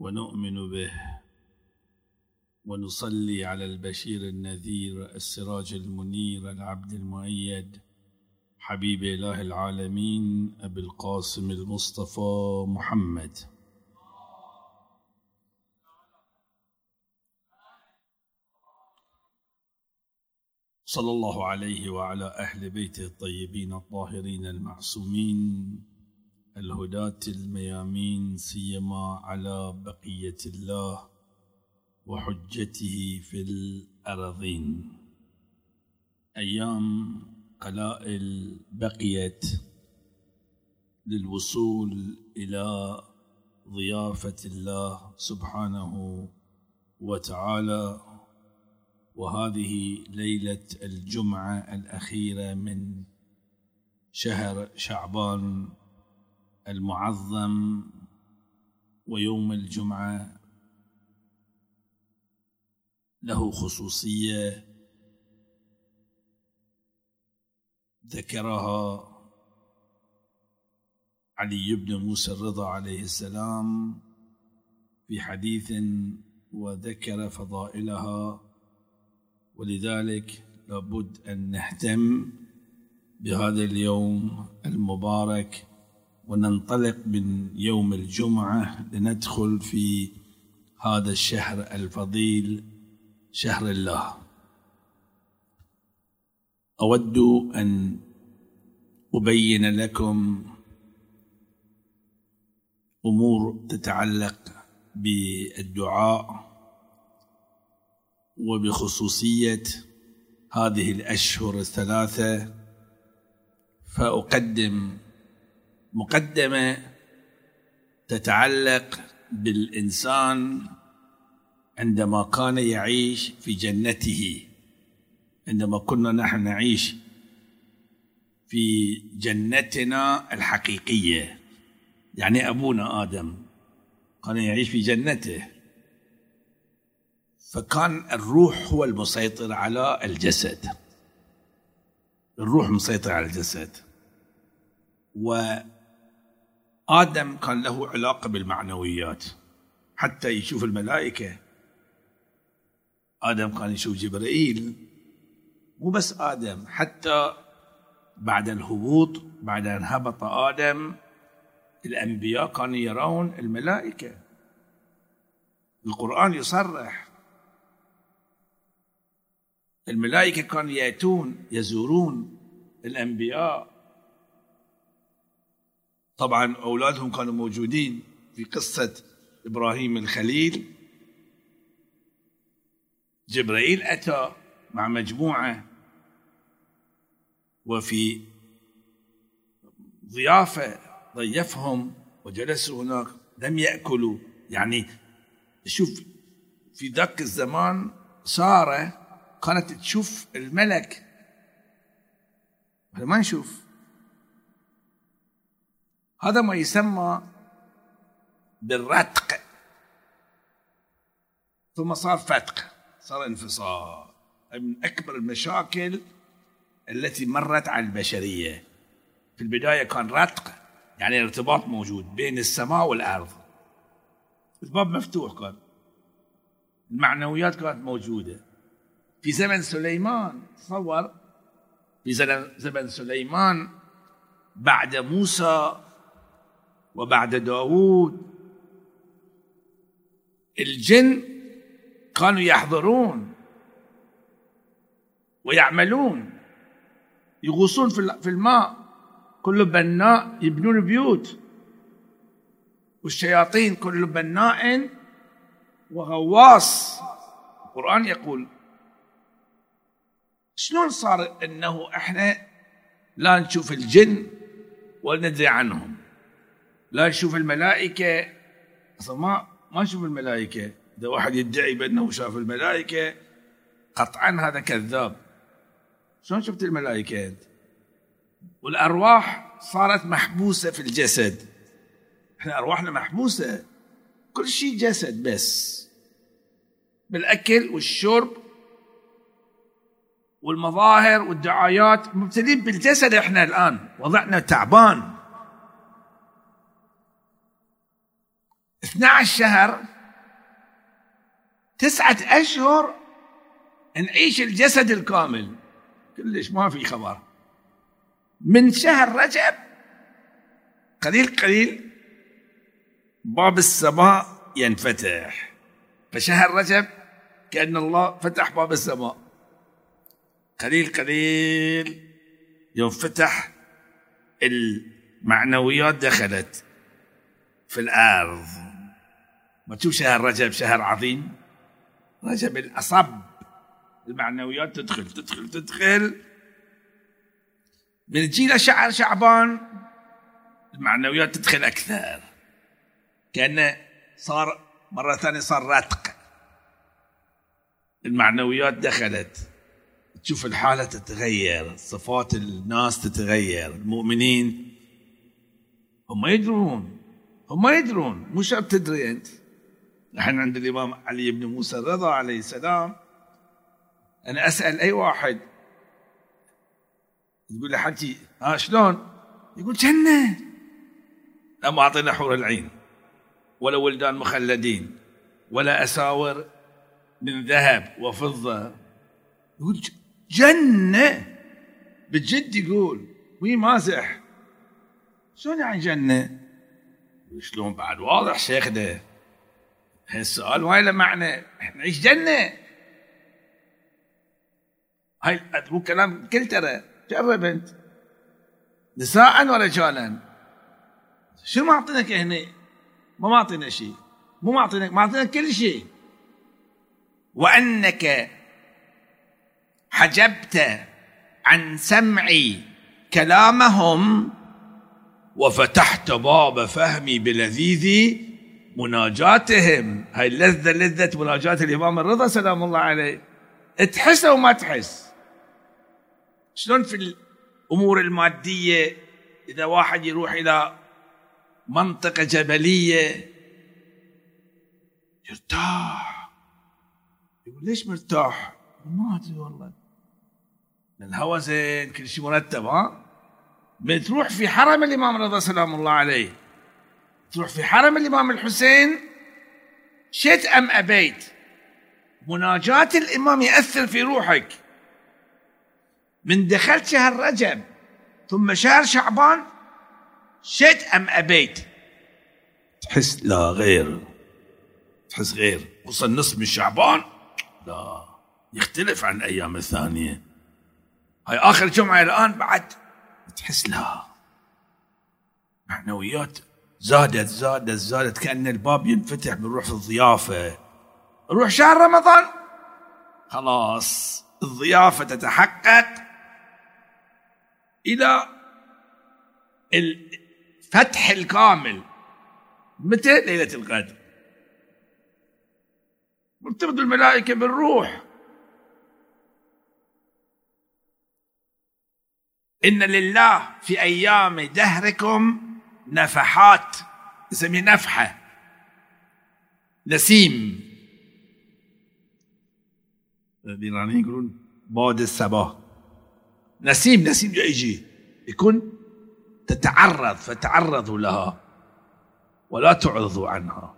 ونؤمن به ونصلي على البشير النذير السراج المنير العبد المؤيد حبيب إله العالمين أبي القاسم المصطفى محمد. صلى الله عليه وعلى أهل بيته الطيبين الطاهرين المعصومين الهداة الميامين سيما على بقية الله وحجته في الأرضين أيام قلائل بقيت للوصول إلى ضيافة الله سبحانه وتعالى. وهذه ليلة الجمعة الأخيرة من شهر شعبان المعظم ويوم الجمعة له خصوصية ذكرها علي بن موسى الرضا عليه السلام في حديث وذكر فضائلها ولذلك لابد أن نهتم بهذا اليوم المبارك وننطلق من يوم الجمعة لندخل في هذا الشهر الفضيل شهر الله. أود أن أبين لكم أمور تتعلق بالدعاء وبخصوصية هذه الأشهر الثلاثة فأقدم مقدمة تتعلق بالإنسان عندما كان يعيش في جنته. عندما كنا نحن نعيش في جنتنا الحقيقية. يعني أبونا آدم كان يعيش في جنته. فكان الروح هو المسيطر على الجسد. الروح مسيطر على الجسد. وآدم كان له علاقة بالمعنويات. حتى يشوف الملائكة. آدم كان يشوف جبرائيل. مو بس آدم حتى بعد الهبوط بعد أن هبط آدم الأنبياء كانوا يرون الملائكة. القرآن يصرح. الملائكة كانوا يأتون يزورون الأنبياء. طبعا أولادهم كانوا موجودين في قصة إبراهيم الخليل. جبرائيل أتى مع مجموعة وفي ضيافة ضيفهم وجلسوا هناك لم يأكلوا. يعني شوف في ذاك الزمان سارة كانت تشوف الملك. ما نشوف. هذا ما يسمى بالرتق. ثم صار فتق. صار انفصال. من أكبر المشاكل التي مرت على البشرية. في البداية كان رتق يعني ارتباط موجود بين السماء والأرض. الباب مفتوح كان. المعنويات كانت موجودة. في زمن سليمان تصور. في زمن سليمان بعد موسى وبعد داود الجن كانوا يحضرون ويعملون يغوصون في الماء كل بناء يبنون بيوت. والشياطين كل بناء وغواص. القرآن يقول شلون صار إنه إحنا لا نشوف الجن ولا ندري عنهم؟ لا نشوف الملائكة. أصلا ما ما نشوف الملائكة. إذا واحد يدعي بأنه شاف الملائكة قطعا هذا كذاب. شلون شفت الملائكة أنت؟ والأرواح صارت محبوسة في الجسد. إحنا أرواحنا محبوسة. كل شيء جسد بس. بالأكل والشرب والمظاهر والدعايات مبتلين بالجسد إحنا الآن. وضعنا تعبان. 12 شهر تسعة أشهر نعيش الجسد الكامل. كلش ما في خبر. من شهر رجب قليل قليل باب السماء ينفتح. فشهر رجب كأن الله فتح باب السماء. قليل قليل يوم فتح المعنويات دخلت في الأرض. ما تشوف شهر رجب شهر عظيم؟ رجب الأصب. المعنويات تدخل تدخل تدخل. من تجي شعر شعبان المعنويات تدخل أكثر. كأنه صار مرة ثانية صار رتق المعنويات دخلت. تشوف الحالة تتغير صفات الناس تتغير المؤمنين. هم يدرون هم يدرون. مو شرط تدري أنت. نحن عند الإمام علي بن موسى الرضا عليه السلام أنا أسأل أي واحد؟ يقول له ها شلون؟ يقول جنة. لا ما أعطينا حور العين ولا ولدان مخلدين ولا أساور من ذهب وفضة. يقول جنة؟ بجد يقول وي مازح. شلون يعني جنة؟ شلون بعد؟ واضح شيخنا. هالسؤال ما له معنى. نعيش جنة. هاي مو كلام كل ترى. جرب أنت. نساء ولا رجالا شو معطينك هنا؟ ما معطينا شيء. مو معطينك معطينك كل شيء. وأنك حجبت عن سمعي كلامهم وفتحت باب فهمي بلذيذ مناجاتهم. هاي اللذة لذة مناجاة الإمام الرضا سلام الله عليه. تحس أو ما تحس؟ شلون في الأمور المادية إذا واحد يروح إلى منطقة جبلية يرتاح؟ يقول ليش مرتاح؟ ما أدري والله. الهواء زين كل شيء مرتب ها؟ بتروح في حرم الإمام الرضا سلام الله عليه. تروح في حرم الإمام الحسين شئت أم أبيت. مناجاة الإمام يأثر في روحك. من دخلت شهر رجب ثم شهر شعبان شئت أم أبيت. تحس لا غير. تحس غير. وصل نصف من شعبان. لا يختلف عن الأيام الثانية. هاي آخر جمعة الآن بعد. تحس لا. معنويات زادت زادت زادت كأن الباب ينفتح بنروح في الضيافة. نروح شهر رمضان. خلاص الضيافة تتحقق إلى الفتح الكامل. متى؟ ليلة القدر. مرتبط الملائكة بالروح. إن لله في أيام دهركم نفحات نسميه نفحة نسيم. الإيرانيين يقولون باد الصباح. نسيم نسيم يجي يكون تتعرض فتعرضوا لها ولا تعرضوا عنها.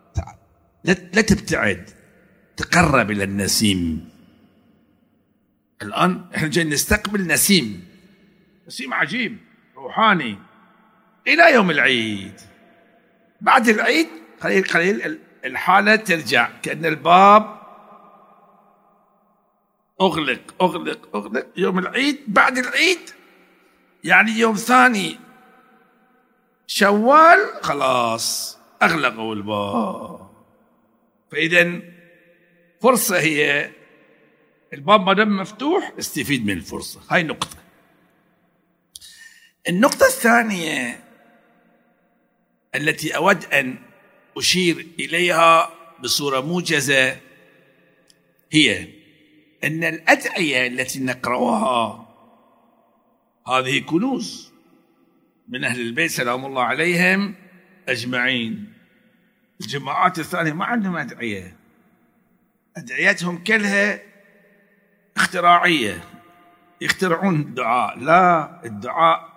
لا تبتعد تقرب إلى النسيم. الآن إحنا جايين نستقبل نسيم. نسيم عجيب روحاني. إلى يوم العيد. بعد العيد قليل قليل الحالة ترجع كأن الباب أغلق أغلق أغلق. يوم العيد بعد العيد يعني يوم ثاني شوال خلاص أغلقوا الباب. فإذا فرصة هي الباب ما دام مفتوح استفيد من الفرصة. هاي نقطة. النقطة الثانية التي أود أن أشير إليها بصورة موجزة هي أن الأدعية التي نقرأها هذه كنوز من أهل البيت سلام الله عليهم أجمعين. الجماعات الثانية ما عندهم أدعية. أدعيتهم كلها اختراعية. يخترعون الدعاء لا الدعاء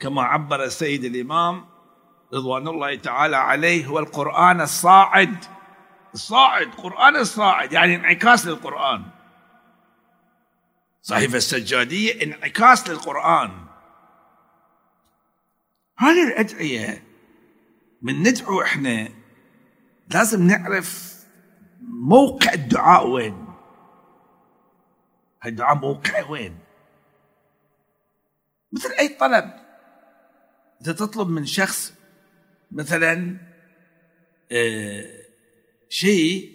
كما عبر السيد الإمام رضوان الله تعالى عليه هو القرآن الصاعد. الصاعد قرآن الصاعد يعني انعكاس للقرآن. صحيفة السجادية انعكاس للقرآن. هذه الأدعية من ندعو إحنا لازم نعرف موقع الدعاء وين. الدعاء موقعه وين؟ مثل أي طلب. إذا تطلب من شخص مثلا آه شيء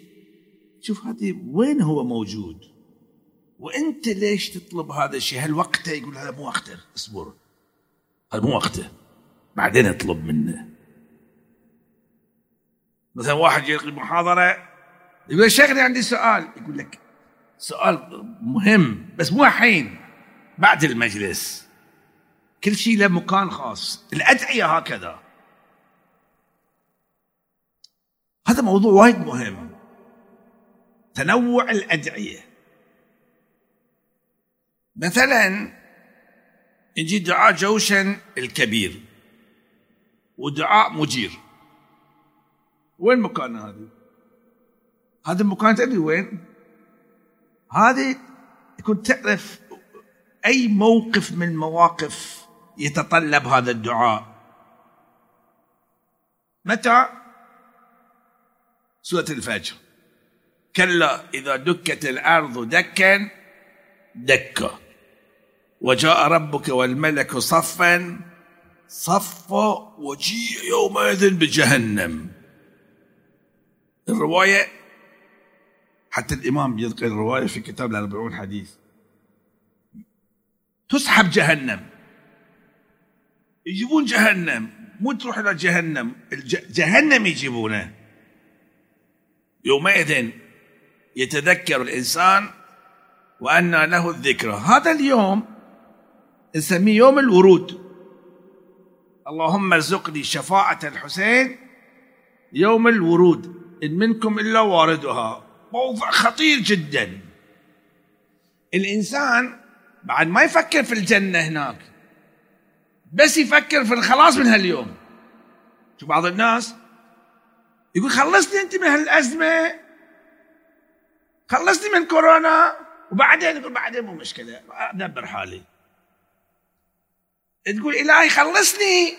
شوف هذه وين هو موجود؟ وأنت ليش تطلب هذا الشيء؟ هل وقته؟ يقول هذا مو وقته اصبر. هذا مو وقته. بعدين اطلب منه. مثلا واحد يلقي محاضره يقول شيخني عندي سؤال. يقول لك سؤال مهم بس مو الحين بعد المجلس. كل شيء له مكان خاص. الأدعية هكذا. هذا موضوع وايد مهم تنوع الأدعية مثلا يجي دعاء جوشن الكبير ودعاء مجير وين مكان هذه؟ هذا المكان تدري وين؟ هذه يكون تعرف أي موقف من المواقف يتطلب هذا الدعاء متى؟ سورة الفجر. كلا إذا دكت الأرض دكا دكا. وجاء ربك والملك صفا صفا وجيء يومئذ بجهنم. الرواية حتى الإمام يذكر الرواية في كتاب الأربعون حديث. تسحب جهنم. يجيبون جهنم. مو تروح إلى جهنم. جهنم يجيبونه. يومئذ يتذكر الإنسان وأن له الذكرى. هذا اليوم نسميه يوم الورود. اللهم ارزقني شفاعة الحسين يوم الورود. إن منكم إلا واردها. موضوع خطير جدا. الإنسان بعد ما يفكر في الجنة هناك بس يفكر في الخلاص من هاليوم. شوف بعض الناس يقول خلصني أنت من هالأزمة خلصني من كورونا وبعدين يقول بعدين مو مشكلة أدبر حالي. تقول إلهي خلصني.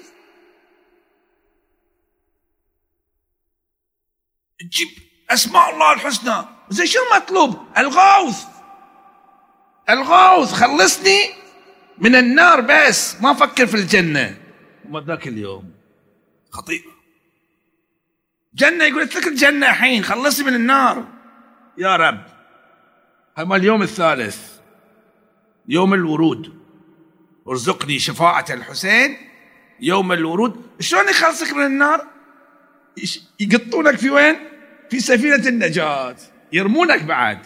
تجيب أسماء الله الحسنى. زين شو المطلوب؟ الغوث. الغوث خلصني من النار بس ما أفكر في الجنة. ذاك اليوم. خطير جنة يقول لك الجنة الحين خلصي من النار. يا رب. هذا اليوم الثالث يوم الورود. ارزقني شفاعة الحسين يوم الورود. شلون يخلصك من النار؟ يقطونك في وين؟ في سفينة النجاة. يرمونك بعد.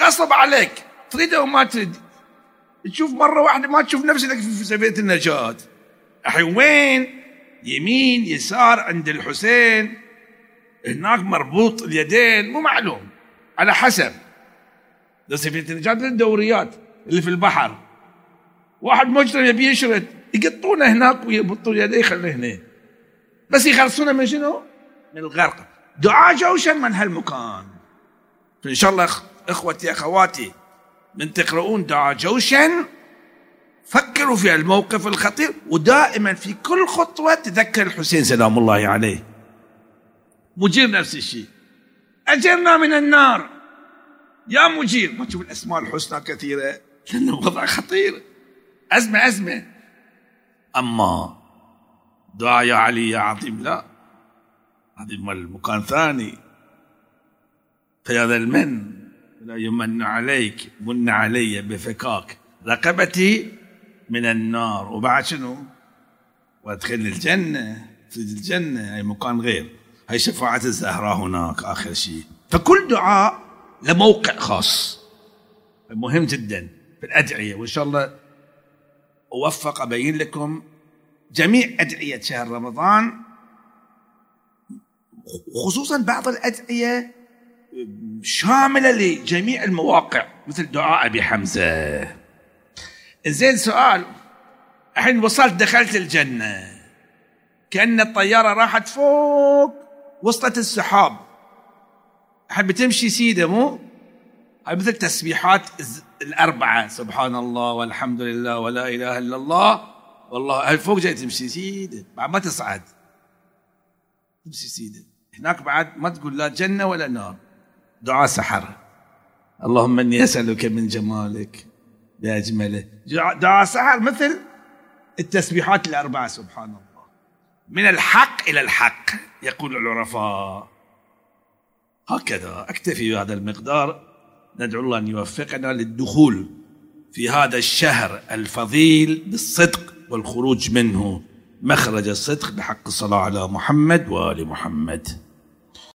غصب عليك. تريد أو ما تريد. تشوف مرة واحدة ما تشوف نفسك في سفينة النجاة. الحين وين؟ يمين يسار عند الحسين. هناك مربوط اليدين مو معلوم على حسب. بس في النجاة الدوريات اللي في البحر. واحد مجرم يبي يشرد يقطونه هناك ويربطوا يديه يخليه هنا بس يخلصونه من شنو؟ من الغرق. دعاء جوشن من هالمكان. فإن شاء الله إخوتي أخواتي من تقرؤون دعاء جوشن فكروا في الموقف الخطير ودائما في كل خطوة تذكر الحسين سلام الله عليه. مجير نفس الشيء. أجرنا من النار. يا مجير ما تشوف الأسماء الحسنى كثيرة؟ لأنه وضع خطير. أزمة أزمة. أما دعاء يا علي يا عظيم لا. هذه مكان ثاني. فيا ذا المن لا يمن عليك من علي بفكاك. رقبتي من النار. وبعد شنو؟ وادخل الجنة. في الجنة. أي مكان غير. هي شفاعة الزهراء هناك آخر شيء. فكل دعاء له موقع خاص. مهم جدا في الأدعية. وإن شاء الله أوفق أبين لكم جميع أدعية شهر رمضان خصوصا بعض الأدعية شاملة لجميع المواقع مثل دعاء أبي حمزة. زين سؤال. الحين وصلت دخلت الجنة. كأن الطيارة راحت فوق وصلت السحاب. الحين بتمشي سيدة مو؟ هاي مثل تسبيحات الأربعة. سبحان الله والحمد لله ولا إله إلا الله. والله فوق جاي تمشي سيدة. بعد ما تصعد. تمشي سيدة. هناك بعد ما تقول لا جنة ولا نار. دعاء سحر. اللهم إني أسألك من جمالك. باجمله دعاء سحر مثل التسبيحات الأربعة سبحان الله. من الحق إلى الحق يقول العرفاء. هكذا أكتفي بهذا المقدار. ندعو الله أن يوفقنا للدخول في هذا الشهر الفضيل بالصدق والخروج منه. مخرج الصدق بحق الصلاة على محمد وآل محمد.